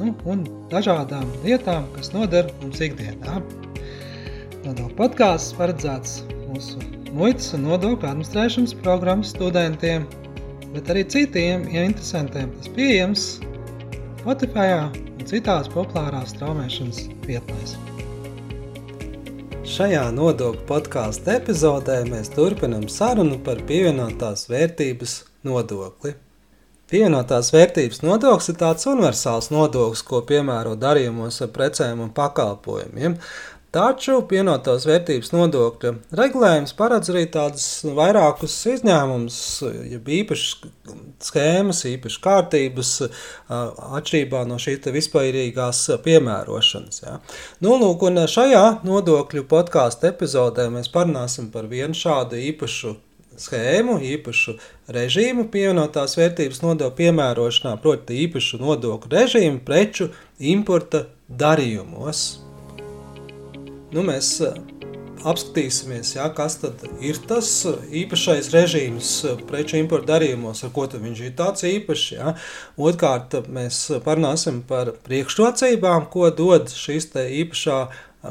nu, un dažādām lietām, kas noder mums ikdienā. Nodokļu podkāsts paredzēts mūsu muitas un nodokļu administrēšanas programmas studentiem, bet arī citiem ja interesantiem. Tas pieejams Spotify un citās populārās straumēšanas vietnēs. Šajā nodokļu podkāstu epizodē mēs turpinām sarunu par pievienotās vērtības nodokli. Pievienotās vērtības nodoklis ir tāds universāls nodoklis, ko piemēro darījumos ar precēm un pakalpojumiem. Taču pienotās vērtības nodokļa regulējums paredz arī tādus vairākus izņēmumus, jeb īpašas schēmas, īpašas kārtības, atšķirībā no šīs vispārīgās piemērošanas. Ja. Nu, lūk, šajā nodokļu podkāstu epizodē mēs parunāsim par vienu šādu īpašu schēmu, īpašu režīmu pievienotās vērtības nodokļu piemērošanā, proti, īpašu nodokļu režīmu preču importa darījumos. Nu, mēs eh, apskatīsimies, jā, kas tad ir tas īpašais režīms preču importa darījumos, ar ko viņš ir tāds īpašs. Jā. Otrkārt, mēs parunāsim par priekšrocībām, ko dod šīs īpašā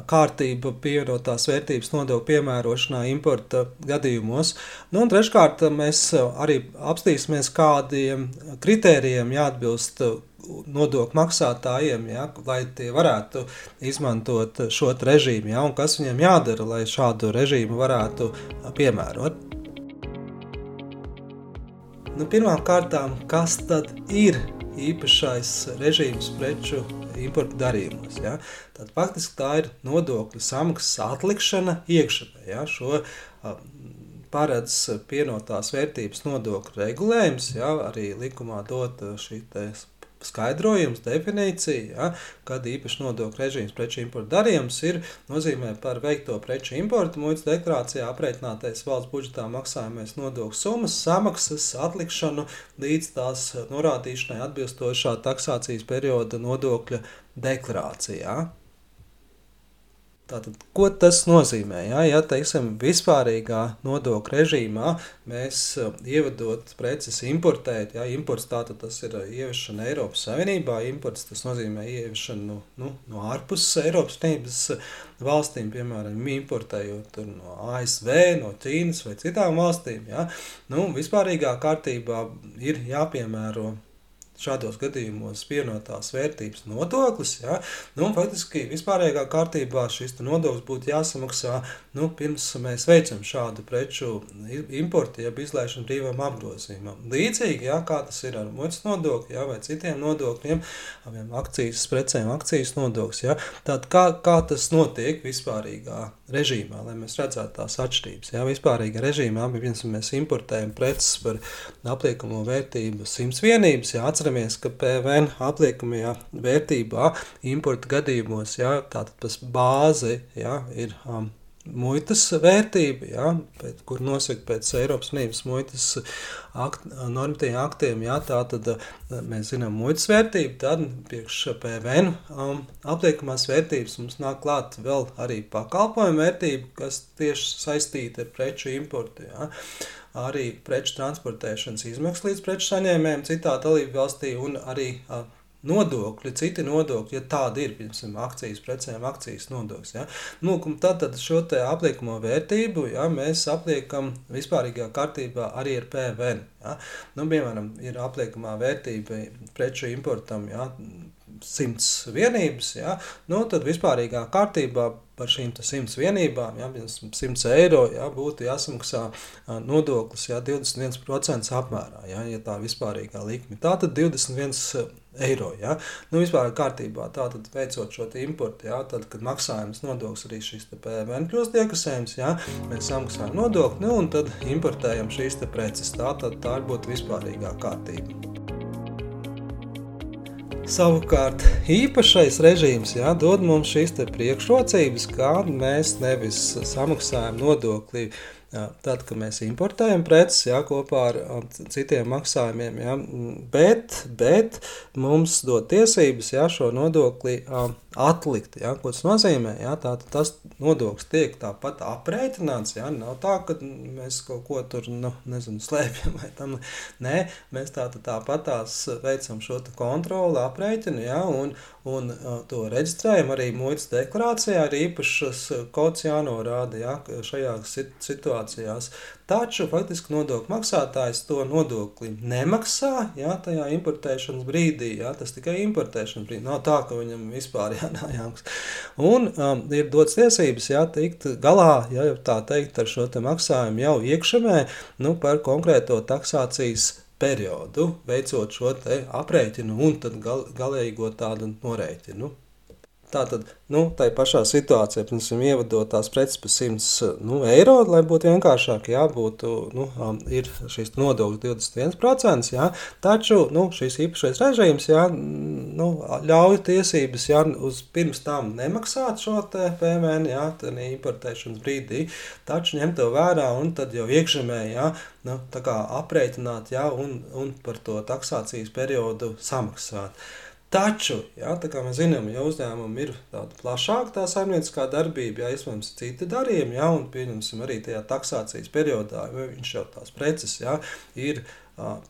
kārtība pievienotās vērtības nodokļu piemērošanā importa gadījumos. Nu, un treškārt, mēs arī apstīsimies, kādiem kritērijiem jāatbilst nodokļu maksātājiem, ja, lai tie varētu izmantot šo režīmu, ja, un kas viņiem jādara, lai šādu režīmu varētu piemērot. Nu, Pirmkārt, kas tad ir īpašais režīms preču importu darījumos. Ja? Tad faktiski tā ir nodokļu samaksas atlikšana iekšā. Ja? Šo paredz pienotās vērtības nodokļu regulējums, ja? arī likumā dot šī skaidrojums, definīcija, ja, kad īpaši nodokļu režīms preču importa darījums ir nozīmē par veikto preču importu muitas deklarācijā aprēķinātais valsts budžetā maksājumais nodokļu summas samaksas atlikšanu līdz tās norādīšanai atbilstošā taksācijas perioda nodokļa deklarācijā. Tātad, ko tas nozīmē? Ja, ja teiksim, vispārīgā nodokļa režīmā mēs uh, ievadot preces importēt, ja imports tātad tas ir uh, ieviešana Eiropas Savienībā, imports tas nozīmē ieviešanu nu, nu, no ārpus Eiropas Savienības uh, valstīm, piemēram, importējot no ASV, no Ķīnas vai citām valstīm. Ja, nu, vispārīgā kārtībā ir jāpiemēro šādos gadījumos pievienotās vērtības nodoklis. Ja? Nu, faktiski vispārējā kārtībā šis nodoklis būtu jāsamaksā nu, pirms mēs veicam šādu preču importu, jeb izlaišanu brīvam apgrozījumam. Līdzīgi, ja, kā tas ir ar muitas nodokli ja, vai citiem nodokļiem, akcijas precēm, akcijas nodoklis. Ja? Tad kā, kā tas notiek vispārīgā režīmā, lai mēs redzētu tās atšķirības. Ja? Vispārīgā režīmā mēs importējam preces par apliekamo vērtību simts vienības, ja atceramies, ka PVN apliekamajā vērtībā importa gadījumos, ja, tātad tas bāze ja, ir um, muitas vērtība, ja, pēc, kur nosaka pēc Eiropas Savienības muitas akt, normatīviem aktiem, ja, tā tad uh, mēs zinām muitas vērtību, tad priekš PVN um, apliekamās vērtības mums nāk klāt vēl arī pakalpojumu vērtība, kas tieši saistīta ar preču importu. Ja arī preču transportēšanas izmaksas līdz preču saņēmējiem citā dalību valstī un arī uh, nodokļi, citi nodokļi, ja tādi ir, piemēram, akcijas precēm, akcijas nodoklis. Ja? Nu, tad, tad šo apliekamo vērtību ja, mēs apliekam vispārīgā kārtībā arī ar PVN. Ja? Nu, piemēram, ir apliekamā vērtība preču importam. Ja? simts vienības, ja, nu, tad vispārīgā kārtībā par šīm simts vienībām, ja, 100 eiro, ja, būtu jāsamaksā nodoklis ja, 21% apmērā, ja, ja tā vispārīgā likme. Tā tad 21 eiro. Ja. Nu, vispār kārtībā tātad veicot šo importu, ja, tad, kad maksājums nodoklis arī šis PVN kļūst iekasējums, ja, mēs samaksājam nodokli nu, un tad importējam šīs preces. Tā tad tā būtu vispārīgā kārtība. Savukārt, īpašais režīms jā, dod mums šīs priekšrocības, kā mēs nevis samaksājam nodokli Tad, kad mēs importējam preces jā, kopā ar citiem maksājumiem, jā, bet, bet mums dod tiesības jā, šo nodokli atlikt. Jā, ko tas nozīmē? Jā, tā, tas nodoklis tiek tāpat aprēķināts. Jā, nav tā, ka mēs kaut ko tur nu, nezinu, slēpjam vai tam. Nē, mēs tā, tāpat tās veicam šo kontroli, aprēķinu jā, un, un to reģistrējam arī muitas deklarācijā. Ir īpašs kods jānorāda jā, šajās situācijās. Taču faktiski nodokļu maksātājs to nodokli nemaksā jā, tajā importēšanas brīdī. Jā, tas tikai importēšanas brīdī. Nav tā, ka viņam vispār jānājāks. Un um, ir dots tiesības jā, tikt galā, ja tā teikt, ar šo te maksājumu jau iekšemē nu, par konkrēto taksācijas periodu, veicot šo aprēķinu un tad gal, galīgo tādu norēķinu. Tātad, nu, tā pašā situācijā, piemēram, ievadot tās preces par 100 nu, eiro, lai būtu vienkāršāk, jā, būtu, nu, ir šīs nodokļu 21%, jā, taču, nu, šīs īpašais režīms, jā, nu, ļauj tiesības, jā, uz pirms tam nemaksāt šo te PMN, jā, tad importēšanas brīdī, taču ņemt to vērā un tad jau iekšemē, jā, nu, tā kā aprēķināt, jā, un, un par to taksācijas periodu samaksāt. Taču, ja, kā mēs zinām, ja uzņēmumam ir tāda plašāka tā saimnieciskā darbība, ja iespējams citi darījumi, ja, un pieņemsim arī tajā taksācijas periodā, ja viņš jau tās preces ja, ir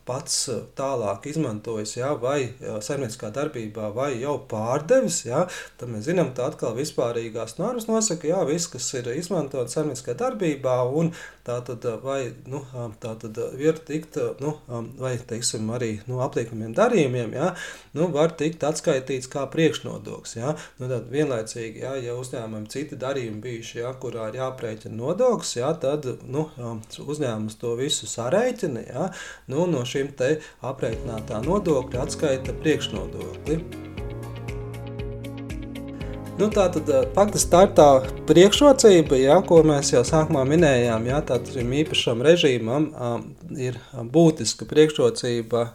pats tālāk izmantojis, ja, vai saimnieciskā darbībā, vai jau pārdevis, ja, tad mēs zinām, ka atkal vispārīgās normas nosaka, ka viss, kas ir izmantots saimnieciskā darbībā, un tā tad vai nu, tā tad var tikt, nu, vai teiksim, arī nu, apliekamiem darījumiem, ja, nu, var tikt atskaitīts kā priekšnodoklis. Ja. Nu, tad vienlaicīgi, ja, ja uzņēmumam citi darījumi bijuši, ja, kurā ir jāprēķina nodoklis, ja, tad nu, uzņēmums to visu sarēķina. Ja, nu, no šīm aprēķinātā nodokļa atskaita priekšnodokli. Nu, tā tad faktiski tā ir tā priekšrocība, ja, ko mēs jau sākumā minējām. Ja, Tātad šim īpašam režīmam um, ir būtiska priekšrocība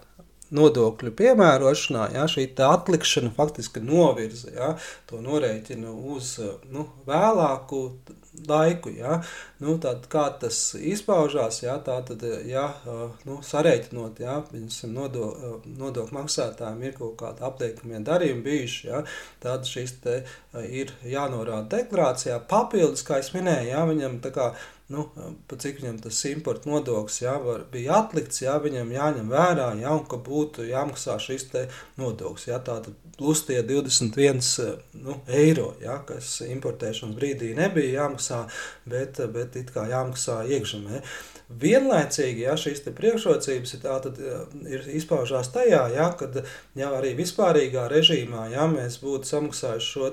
nodokļu piemērošanā, ja, šī atlikšana faktiski novirza ja, to norēķinu uz nu, vēlāku laiku. Ja. Nu, tad, kā tas izpaužās, ja, tā tad, ja, nu, sareiķinot, ja, nodo, nodokļu maksātājiem ir kaut kādi apliekamie darījumi bijuši, ja, tad šis te ir jānorāda deklarācijā. Papildus, kā es minēju, ja, viņam tā kā nu, cik viņam tas importa nodoklis jā, var, bija atlikts, jā, viņam jāņem vērā, jā, un ka būtu jāmaksā šis nodoklis. Jā, tātad plus tie 21 nu, eiro, jā, kas importēšanas brīdī nebija jāmaksā, bet, bet it kā jāmaksā iekšzemē. Vienlaicīgi ja, šīs priekšrocības ir, tātad, ir izpaužās tajā, ja, kad ja, arī vispārīgā režīmā ja, mēs būtu samaksājuši šo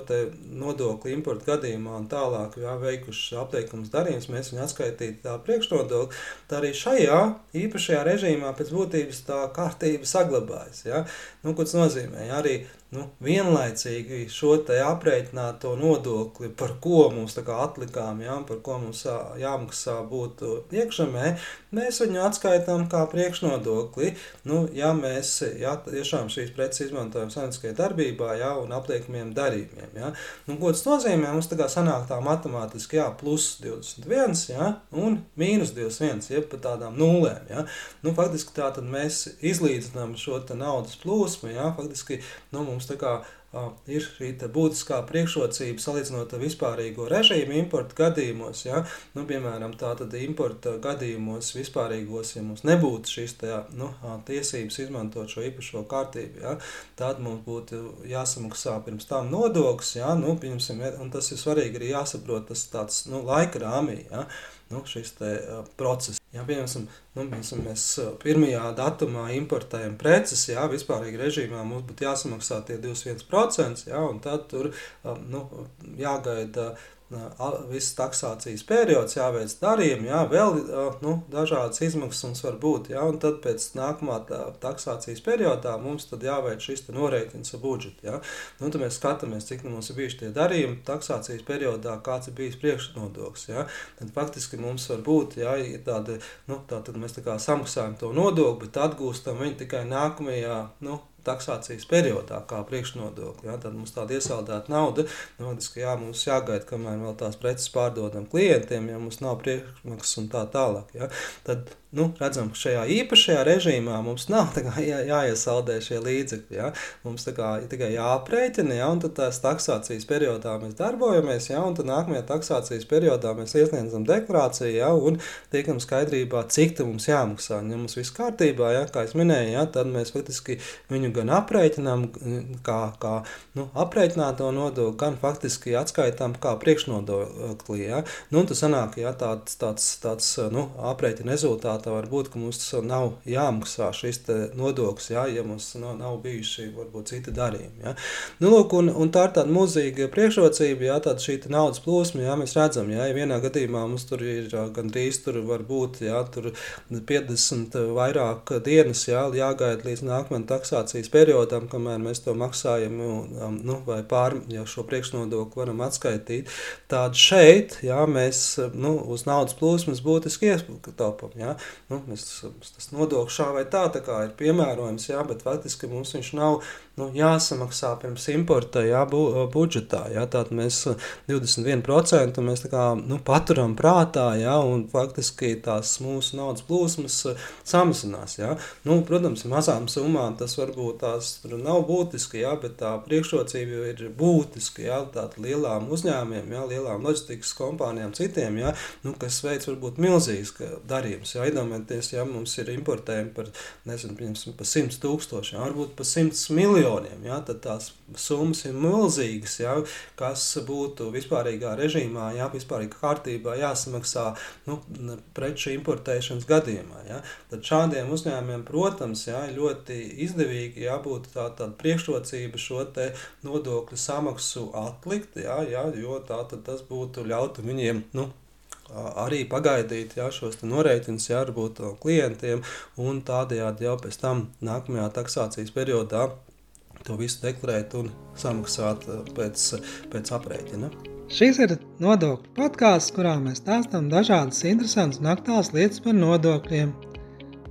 nodokli importu gadījumā un tālāk ja, veikuši apteikums darījums, mēs viņu atskaitītu tā priekšnodokli, tad arī šajā īpašajā režīmā pēc būtības tā kārtība saglabājas. Ja. Nu, ko tas nozīmē? Ja, arī nu, vienlaicīgi šo aprēķināto nodokli, par ko mums atlikām, ja, par ko mums jāmaksā būtu iekšzemē, mēs viņu atskaitām kā priekšnodokli. Nu, ja mēs ja, tiešām šīs preces izmantojam saimnieciskajā darbībā ja, un apliekamiem darījumiem. Ja. Nu, ko tas nozīmē? Mums tā kā sanāk tā matemātiski, jā, plus 21 ja, un mīnus 21, jeb pa tādām nulēm. Ja. Nu, faktiski tā tad mēs izlīdzinām šo naudas plūsmu, ja, faktiski nu, mums kā ir šī būtiskā priekšrocība salīdzinot ar vispārīgo režīmu importa gadījumos. Ja? Nu, piemēram, tātad importa gadījumos vispārīgos, ja mums nebūtu šīs tā, nu, tiesības izmantot šo īpašo kārtību, ja? tad mums būtu jāsamaksā pirms tam nodoklis, ja? nu, un tas ir svarīgi arī jāsaprot tas tāds nu, laika rāmī. Ja? nu, šis te, uh, process. Ja, piemēram, nu, piemēram, mēs pirmajā datumā importējam preces, jā, vispārīgi režīmā mums būtu jāsamaksā tie 21%, jā, un tad tur um, nu, jāgaida visas taksācijas periods, jāveic darījumi, jā, vēl nu, dažādas izmaksas mums var būt. Jā, un tad pēc nākamā tā, taksācijas periodā mums jāveic šis rēķins ar budžetu. Jā. Nu, tad mēs skatāmies, cik nu mums ir bijuši tie darījumi taksācijas periodā, kāds ir bijis priekšnodoklis. Tad faktiski mums var būt jā, tādi, nu, tā, mēs tā samaksājam to nodokli, bet atgūstam viņu tikai nākamajā. Nu, taksācijas periodā, kā priekšnodokli. Ja? Tad mums tāda iesaldēta nauda, notiski, jā, mums jāgaida, kamēr vēl tās preces pārdodam klientiem, ja mums nav priekšmaksas un tā tālāk. Ja? Tad nu, redzam, ka šajā īpašajā režīmā mums nav jā, jāiesaldē šie līdzekļi. Ja? Mums kā, tikai jāaprēķina, ja? un tad tās taksācijas periodā mēs darbojamies, ja? un tad nākamajā taksācijas periodā mēs iesniedzam deklarāciju ja? un tiekam skaidrībā, cik mums jāmaksā. Ja mums viss kārtībā, ja? kā es minēju, ja? tad mēs faktiski viņu gan aprēķinām, kā, kā nu, aprēķināto nodokli, gan faktiski atskaitām kā priekšnodokli. Ja? Nu, tas sanāk, ja tāds, tāds, tāds nu, aprēķina rezultātā var būt, ka mums nav jāmaksā šis nodoklis, ja, ja mums nav, nav bijuši varbūt citi darījumi. Ja. Nu, lūk, un, un tā ir tāda mūzīga priekšrocība, ja tāda šī naudas plūsma, ja mēs redzam, ja, ja vienā gadījumā mums tur ir gandrīz tur var būt ja, tur 50 vairāk dienas, ja, jāgaida līdz nākamajam taksācijas periodam, kamēr mēs to maksājam, um, nu, vai pār, ja šo priekšnodokli varam atskaitīt. Tāda šeit, ja, mēs nu, uz naudas plūsmas būtiski ietaupam. Ja nu, mēs, tas nodoklis šā vai tā, tā kā ir piemērojams, jā, bet faktiski mums viņš nav nu, jāsamaksā pirms importa jā, bu, budžetā. Jā, Tātad mēs 21% mēs kā, nu, paturam prātā, jā, un faktiski tās mūsu naudas plūsmas samazinās. Jā. Nu, protams, mazām summām tas varbūt tās nav būtiski, jā, bet tā priekšrocība ir būtiska. Jā, tātad lielām uzņēmumiem, jā, lielām loģistikas kompānijām, citiem, jā, nu, kas veids varbūt milzīgs darījums. Jā, iedomājieties, ja mums ir importējumi par, nezinu, par 100 tūkstošiem, varbūt par 100 miljoniem. Ja, tad tās summas ir milzīgas, ja, kas būtu vispārīgā režīmā, ja, vispārīgā kārtībā jāsamaksā nu, preču importēšanas gadījumā. Ja. Tad šādiem uzņēmumiem, protams, ja, ļoti izdevīgi jābūt tā, tāda priekšrocība šo nodokļu samaksu atlikt, ja, ja, jo tā, tas būtu ļautu viņiem. Nu, arī pagaidīt jā, šos norēķinus, jā, varbūt klientiem, un tādējādi jau pēc tam nākamajā taksācijas periodā to visu deklarēt un samaksāt pēc, pēc aprēķina. Šis ir nodokļu podkāsts, kurā mēs stāstām dažādas interesantas un aktuālas lietas par nodokļiem.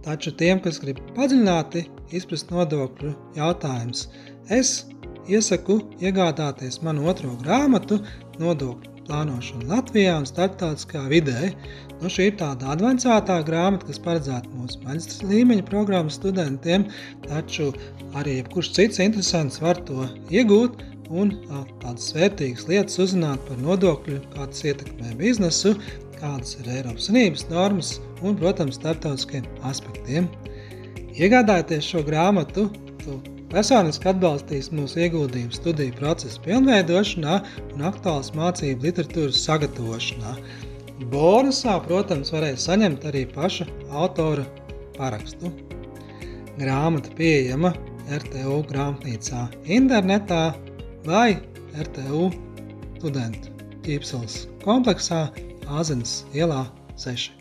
Taču tiem, kas grib padziļināti izprast nodokļu jautājumus, es iesaku iegādāties manu otro grāmatu Nodokļu plānošana Latvijā un starptautiskā vidē. Nu, šī ir tāda avansētā grāmata, kas paredzēta mūsu maģistra līmeņa programmas studentiem, taču arī jebkurš cits interesants var to iegūt un tādas vērtīgas lietas uzzināt par nodokļu, kā tas ietekmē biznesu, kādas ir Eiropas Savienības normas un, protams, starptautiskiem aspektiem. Iegādājieties šo grāmatu, Personiski atbalstīs mūsu ieguldījumu studiju procesa pilnveidošanā un aktuālas mācību literatūras sagatavošanā. Bonusā, protams, varēs saņemt arī paša autora parakstu. Grāmata pieejama RTU grāmatnīcā internetā vai RTU studentu ķīpseles kompleksā Āzenes ielā 6.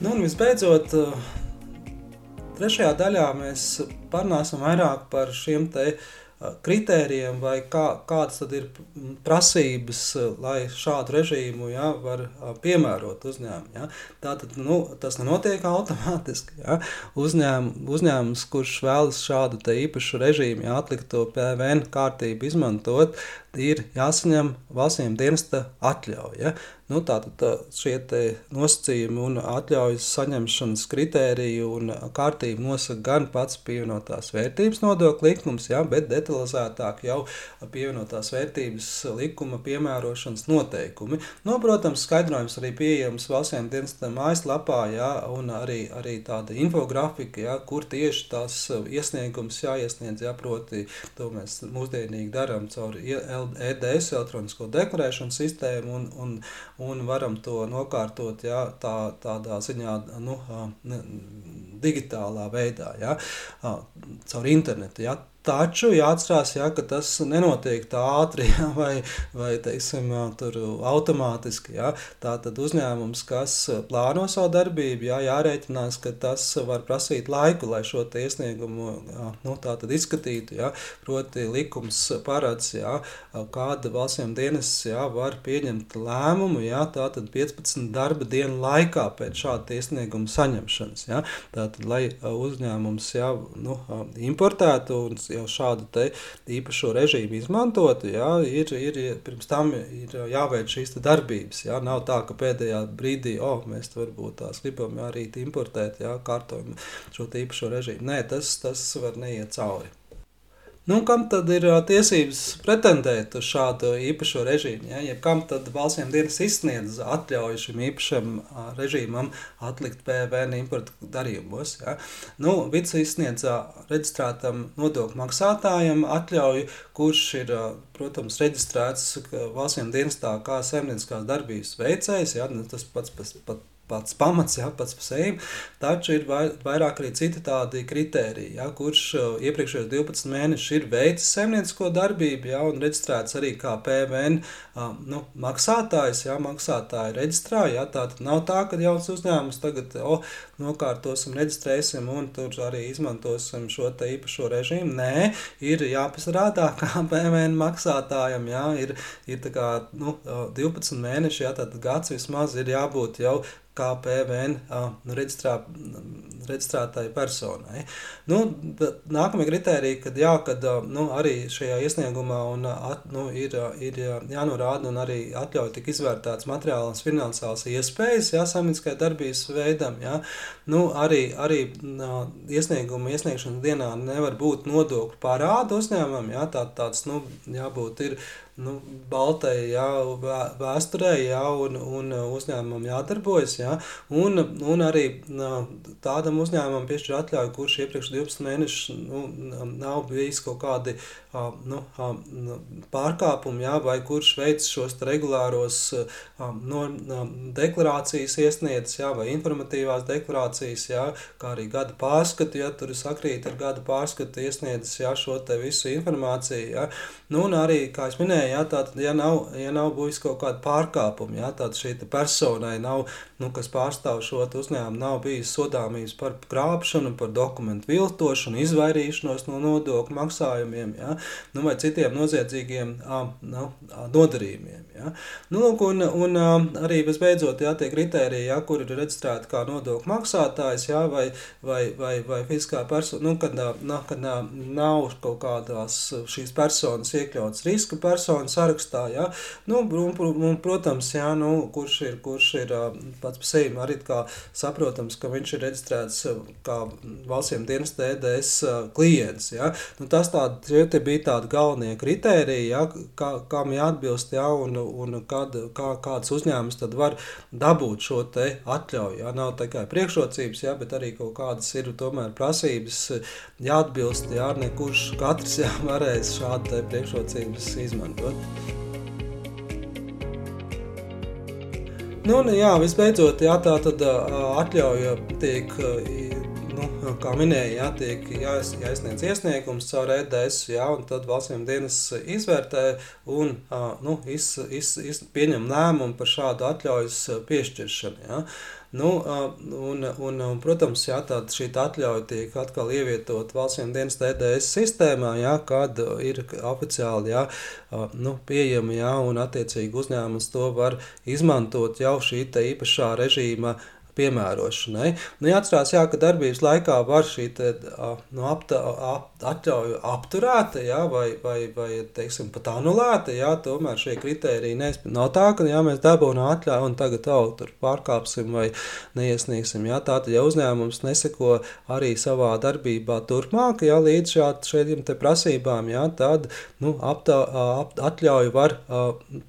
Nu, un visbeidzot, Trešajā daļā mēs parunāsim vairāk par šiem te kritērijiem vai kā, kādas tad ir prasības, lai šādu režīmu ja, var piemērot uzņēmumu. Ja. Tātad nu, tas nenotiek automātiski. Ja. Uzņēm, uzņēmums, kurš vēlas šādu īpašu režīmu, ja, atlikt to PVN kārtību izmantot, ir jāsaņem valsts dienesta atļauja. Ja. Nu, tātad tā, šie nosacījumi un atļaujas saņemšanas kritēriju un kārtību nosaka gan pats pievienotās vērtības nodokļa likums, ja, bet detalizētāk jau pievienotās vērtības likuma piemērošanas noteikumi. Nu, protams, skaidrojums arī pieejams valstsiem dienestam mājaslapā, ja, un arī, arī tāda infografika, ja, kur tieši tās iesniegums jāiesniedz, ja, proti to mēs mūsdienīgi darām caur EDS elektronisko deklarēšanas sistēmu un, un un varam to nokārtot jā, tā, tādā ziņā, nu, digitālā veidā, jā, caur internetu. Jā. Taču jāatcerās, ja, ka tas nenotiek tā ātri ja, vai, vai teiksim, automātiski. Ja. Tātad uzņēmums, kas plāno savu darbību, ja, jārēķinās, ka tas var prasīt laiku, lai šo iesniegumu ja, nu, izskatītu. Ja. Proti, likums paredz, ja, kāda valsts dienas ja, var pieņemt lēmumu ja, 15 darba dienu laikā pēc šāda iesnieguma saņemšanas. Ja. Tātad, lai uzņēmums ja, nu, importētu un jau šādu īpašo režīmu izmantotu, jā, ir, ir, pirms tam ir jāveic šīs darbības. Jā. Nav tā, ka pēdējā brīdī, oh, mēs varbūt tās gribam arī importēt, jā, kārtojumu šo īpašo režīmu. Nē, tas, tas var neiet cauri. Nu, kam tad ir tiesības pretendēt uz šādu īpašo režīmu? Ja? Jeb kam tad valstsiem dienas izsniedz atļauju šim īpašam režīmam atlikt PVN importu darījumos? Ja? Nu, Vids izsniedz reģistrētam nodokļu maksātājam atļauju, kurš ir, protams, reģistrēts valstsiem dienestā kā saimnieciskās darbības veicējs. Ja? Nu, tas pats pat, pat pats pamats, ja, pats par sevi, taču ir vairāk arī citi tādi kriteriji, ja, kurš iepriekšējos 12 mēnešus ir veicis saimniecisko darbību, ja, un reģistrēts arī kā PVN nu, maksātājs, ja, maksātāja reģistrā, ja, tātad nav tā, ka jauns uzņēmums tagad, o, nokārtosim, reģistrēsim un tur arī izmantosim šo te īpašo režīmu. Nē, ir jāpasarādā kā PVN maksātājam, ja, ir, ir tā kā, nu, 12 mēneši, ja, tātad gads vismaz ir jābūt jau kā PVN reģistrā, reģistrētai personai. Nu, nākamie kriteriji, kad, jā, kad nu, arī šajā iesniegumā un, at, nu, ir, ir jānorāda un arī atļauj tik izvērtēts materiāls finansiāls iespējas jā, saimnieciskai darbības veidam. Jā. Nu, arī arī iesnieguma iesniegšanas dienā nevar būt nodokļu parāda uzņēmumam. Jā, tā, tāds nu, jābūt ir nu, baltai jā, vēsturē, jā, un, un uzņēmumam jādarbojas. Jā, un, un arī tādam uzņēmumam piešķir atļauju, kurš iepriekš 12 mēnešus nu, nav bijis kaut kādi nu, pārkāpumi, jā, vai kurš veic šos regulāros no, deklarācijas iesniedzis, jā, vai informatīvās deklarācijas, jā, kā arī gada pārskatu, ja tur sakrīt ar gada pārskatu iesniedzis jā, šo visu informāciju. Jā. Nu, un arī, kā es minēju, jā, tātad, ja nav, ja nav bijis kaut kāda pārkāpuma, jā, tad šī personai nav, nu, kas pārstāv šo uzņēmumu, nav bijis sodāmības par krāpšanu, par dokumentu viltošanu, izvairīšanos no nodokļu maksājumiem, jā, nu, vai citiem noziedzīgiem a, nu, a, nodarījumiem. Jā. Nu, lūk, un, un a, arī visbeidzot, jā, tie kriteriji, jā, kur ir reģistrēti kā nodokļu maksātājs, jā, vai, vai, vai, vai fiziskā persona, nu, kad, na, kad nav kaut kādās šīs personas iekļautas riska personu sarakstā, jā, nu, un, un, protams, jā, nu, kurš ir, kurš ir pats par sevi arī saprotams, ka viņš ir reģistrēts kā valstsiem dienas TDS klients, jā. Nu, tas tādi, tie bija tādi galvenie kritēriji, jā, kā, kam jāatbilst, jā, un, un kad, kā, kāds uzņēmums tad var dabūt šo atļauju, jā. Nav tikai priekšrocības, jā, bet arī kaut kādas ir tomēr prasības jāatbilst, jā, nekurš katrs jā, varēs šādu priekšrocības izmantot. Nu, un, jā, visbeidzot, jā, tā tad atļauja tiek, nu, kā minēja, jā, tiek jāies, jāizsniedz iesniegums caur EDS, jā, un tad valstsiem dienas izvērtē un nu, iz, iz, iz, pieņem lēmumu par šādu atļaujas piešķiršanu. Jā. Nu, un, un, un, protams, jā, tāda šī atļauja tiek atkal ievietot valsts dienas TDS sistēmā, jā, kad ir oficiāli jā, nu, pieejama jā, un attiecīgi uzņēmums to var izmantot jau šī īpašā režīma piemērošanai. Nu, jāatcerās, jā, ka darbības laikā var šī te, nu, apta, ap, atļauja apturēta jā, vai, vai, vai teiksim, pat anulēta. Jā, tomēr šie kriteriji nespēj. Nav tā, ka jā, mēs dabūjām atļauju un tagad au, tur pārkāpsim vai neiesniegsim. Jā, tātad, ja uzņēmums neseko arī savā darbībā turpmāk, jā, līdz šād, šiem prasībām, jā, tad nu, aptā, ap, atļauja var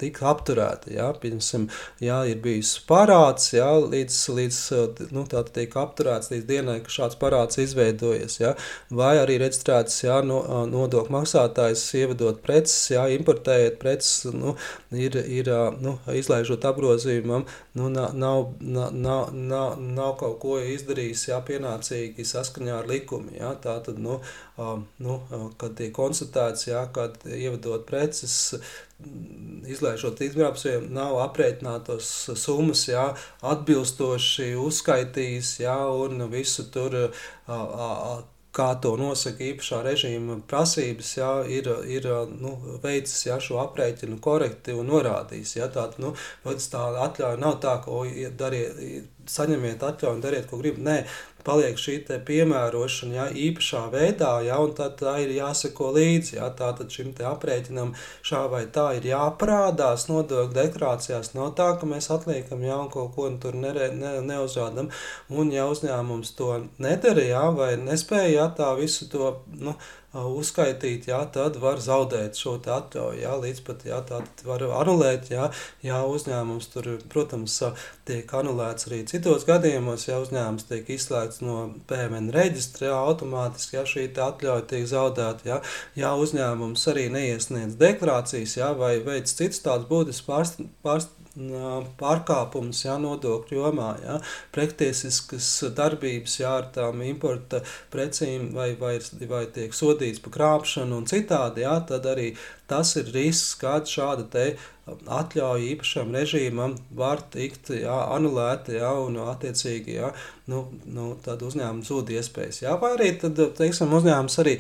tikt apturēta. Jā, piemēram, jā, ir bijis parāds jā, līdz, līdz līdz nu, tiek apturēts līdz dienai, ka šāds parāds izveidojas. Ja? Vai arī reģistrēts ja, no, nodokļu maksātājs ievedot preces, ja, importējot preces, nu, ir, ir nu, izlaižot apgrozījumam, nu, nav, nav, nav, nav, nav kaut ko izdarījis ja, pienācīgi saskaņā ar likumu. Ja? Tā tad, nu, nu, kad tiek konstatēts, ja, kad ievedot preces, izlaižot izgrābsiem, nav aprēķinātos summas, jā, atbilstoši uzskaitījis, jā, un visu tur, a, kā to nosaka īpašā režīma prasības, jā, ir, ir nu, veicis jā, šo aprēķinu korekti un norādījis. Jā, tāda, nu, tā atļauja nav tā, ka, o, dariet, saņemiet atļauju un dariet, ko gribat. Nē, paliek šī piemērošana ja, īpašā veidā, ja, un tad tā ir jāseko līdzi. Ja, Tātad šim aprēķinam šā vai tā ir jāparādās nodokļu deklarācijās. Nav tā, ka mēs atliekam ja, un kaut ko tur nere, ne, neuzrādam, un ja uzņēmums to nedara ja, vai nespēja ja, tā visu to. Nu, uzskaitīt, jā, tad var zaudēt šo atļauju. Jā, līdz pat jā, var anulēt, jā, jā, uzņēmums tur, protams, tiek anulēts arī citos gadījumos, ja uzņēmums tiek izslēgts no PMN reģistra, jā, automātiski jā, šī atļauja tiek zaudēta. Jā, jā, uzņēmums arī neiesniedz deklarācijas, jā, vai veids citus tādus būtiskus pārst, pārst, pārkāpums jā, nodokļu jomā, jā, pretiesiskas darbības jā, ar tām importa precīm vai, vai, vai tiek sodīts par krāpšanu un citādi, jā, tad arī tas ir risks, kāda šāda te atļauja īpašam režīmam var tikt jā, anulēta, jā, un attiecīgi jā, nu, nu, tad uzņēmums zūd iespējas. Jā, vai arī tad, teiksim, uzņēmums arī,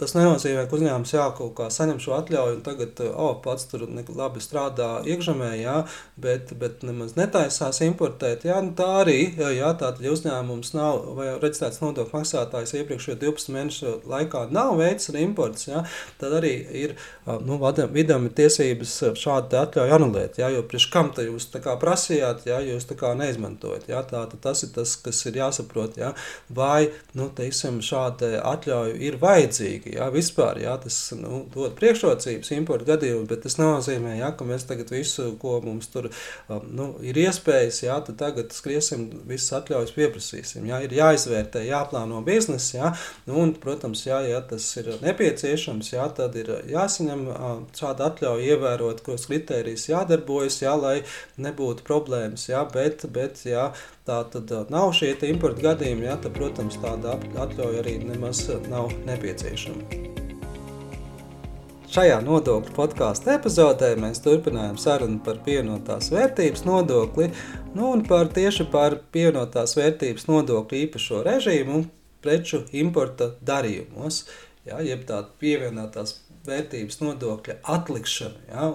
tas nenozīmē, ka uzņēmums jā, kaut kā saņem šo atļauju un tagad, o, pats tur labi strādā iekšzemē, jā, bet, bet nemaz netaisās importēt, jā, nu tā arī, jā, tātad, ja uzņēmums nav, vai reģistrēts nodokļu maksātājs iepriekšējo 12 mēnešu laikā nav veids ar imports, jā, tad arī ir, nu, vidam ir tiesības šādu atļauju anulēt. Jā, jo priekš kam te jūs prasījāt, ja jūs neizmantojat. Jā, tā, tas ir tas, kas ir jāsaprot. Jā, vai nu, teiksim, šāda atļauja ir vajadzīga. Jā, vispār jā, tas nu, dod priekšrocības importu gadījumā, bet tas nenozīmē, jā, ka mēs tagad visu, ko mums tur nu, ir iespējas, jā, tad tagad skriesim, visas atļaujas pieprasīsim. Jā, ir jāizvērtē, jāplāno biznesa, jā, nu, un, protams, jā, ja tas ir nepieciešams, jā, tad ir jāsaņem šāda atļauja ievērot, ko kritērijus jādarbojas, jā, lai nebūtu problēmas. Jā, bet, bet jā, tā tad nav šie importa gadījumi, jā, tad, protams, tāda atļauja arī nemaz nav nepieciešama. Šajā nodokļu podkāstu epizodē mēs turpinājām sarunu par pievienotās vērtības nodokli nu un par tieši par pievienotās vērtības nodokļu īpašo režīmu preču importa darījumos. Ja, jeb tāda pievienotās vērtības nodokļa atlikšanu, ja,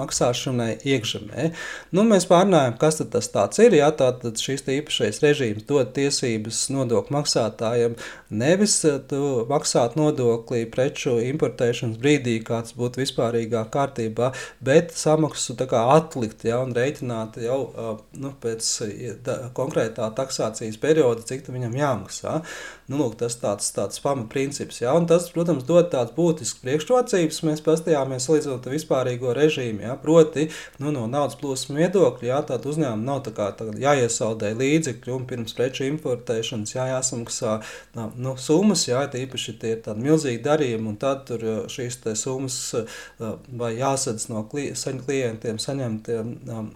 maksāšanai iekšzemē. Nu, mēs pārnājām, kas tas ir. Ja, tātad šis īpašais režīms dod tiesības nodokļu maksātājiem nevis eh, maksāt nodokli preču importēšanas brīdī, kāds būtu vispārīgā kārtībā, bet samaksu atlikt ja, un rēķināt jau eh, nu, pēc da, konkrētā taksācijas perioda, cik viņam jāmaksā. Nu, lūk, tas tāds, tāds pamatprincips. Ja, un tas, protams, dod tāds būtisks priekšrocības. Mēs pastījāmies salīdzinot ar vispārīgo režīmu. Ja, proti, nu, no naudas plūsmas viedokļa, ja, tāda uzņēmuma nav tā kā jāiesaldē līdzekļi un pirms preču importēšanas jā, jāsamaksā nu, summas, jā, tīpaši tie ir tādi milzīgi darījumi, un tad tur šīs summas vai jāsadz no kli, klientiem saņemt um,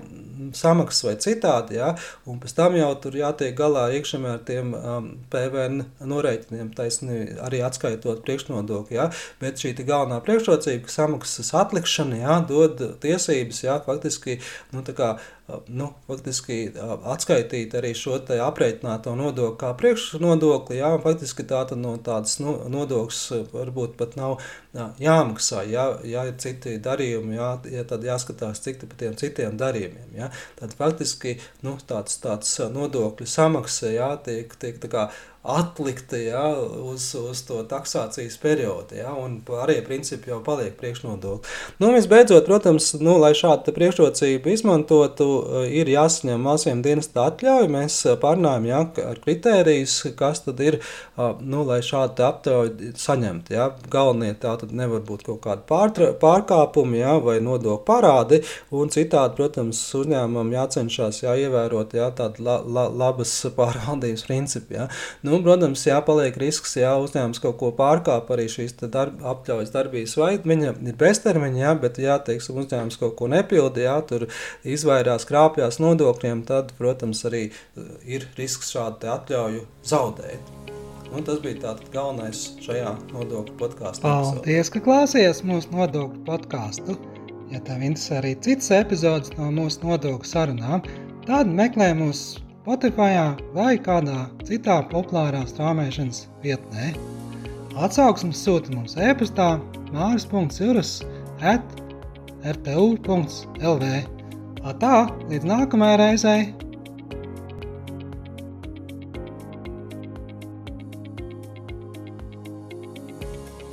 samaksas vai citādi, jā, un pēc tam jau tur jātiek galā iekšēmē ar tiem um, PVN norēķiniem, taisni arī atskaitot priekšnodokli. Ja? Bet šī galvenā priekšrocība, ka samaksas atlikšana ja, dod tiesības ja, faktiski nu, nu, faktiski atskaitīt arī šo aprēķināto nodokli kā priekšnodokli. Jā, faktiski tā no tādas nu, nodokļas varbūt pat nav jā, jāmaksā. Ja, ja ir citi darījumi, jā, ja tad jāskatās, cik par tiem citiem darījumiem. Jā. Tad faktiski nu, tāds, tāds nodokļu samaksa jā, tiek, tiek tā kā atlikta ja, uz, uz to taksācijas periodu, ja, un pārējie principi jau paliek priekšnodokļi. Nu, visbeidzot, protams, nu, lai šādu priekšrocību izmantotu, ir jāsaņem māsiem dienesta atļauja. Mēs pārnājam ja, ar kritērijus, kas tad ir, nu, lai šādu aptauju saņemtu. Ja. Galvenie tā tad nevar būt kaut kādi pārtra, pārkāpumi ja, vai nodokļu parādi, un citādi, protams, uzņēmumam jācenšas ja, ievērot ja, tādu la, la, labas pārvaldības principu. Ja. Nu, protams, jāpaliek risks, ja uzņēmums kaut ko pārkāp arī šīs darb, apļaujas darbības vai viņa ir beztermiņa, jā, bet, ja teiksim, uzņēmums kaut ko nepilda, jā, tur izvairās krāpjās nodokļiem, tad, protams, arī uh, ir risks šādu atļauju zaudēt. Un tas bija tāds galvenais šajā nodokļu podkāstā. Paldies, ka klausījāties mūsu nodokļu podkāstu. Ja tev interesē arī citas epizodes no mūsu nodokļu sarunām, tad meklē mūsu Spotify vai kādā citā populārā strāmošanas vietnē. Atsauksmes sūta mums e-pastā māris.cirus at rtu.lv. Tā, līdz nākamajai reizei!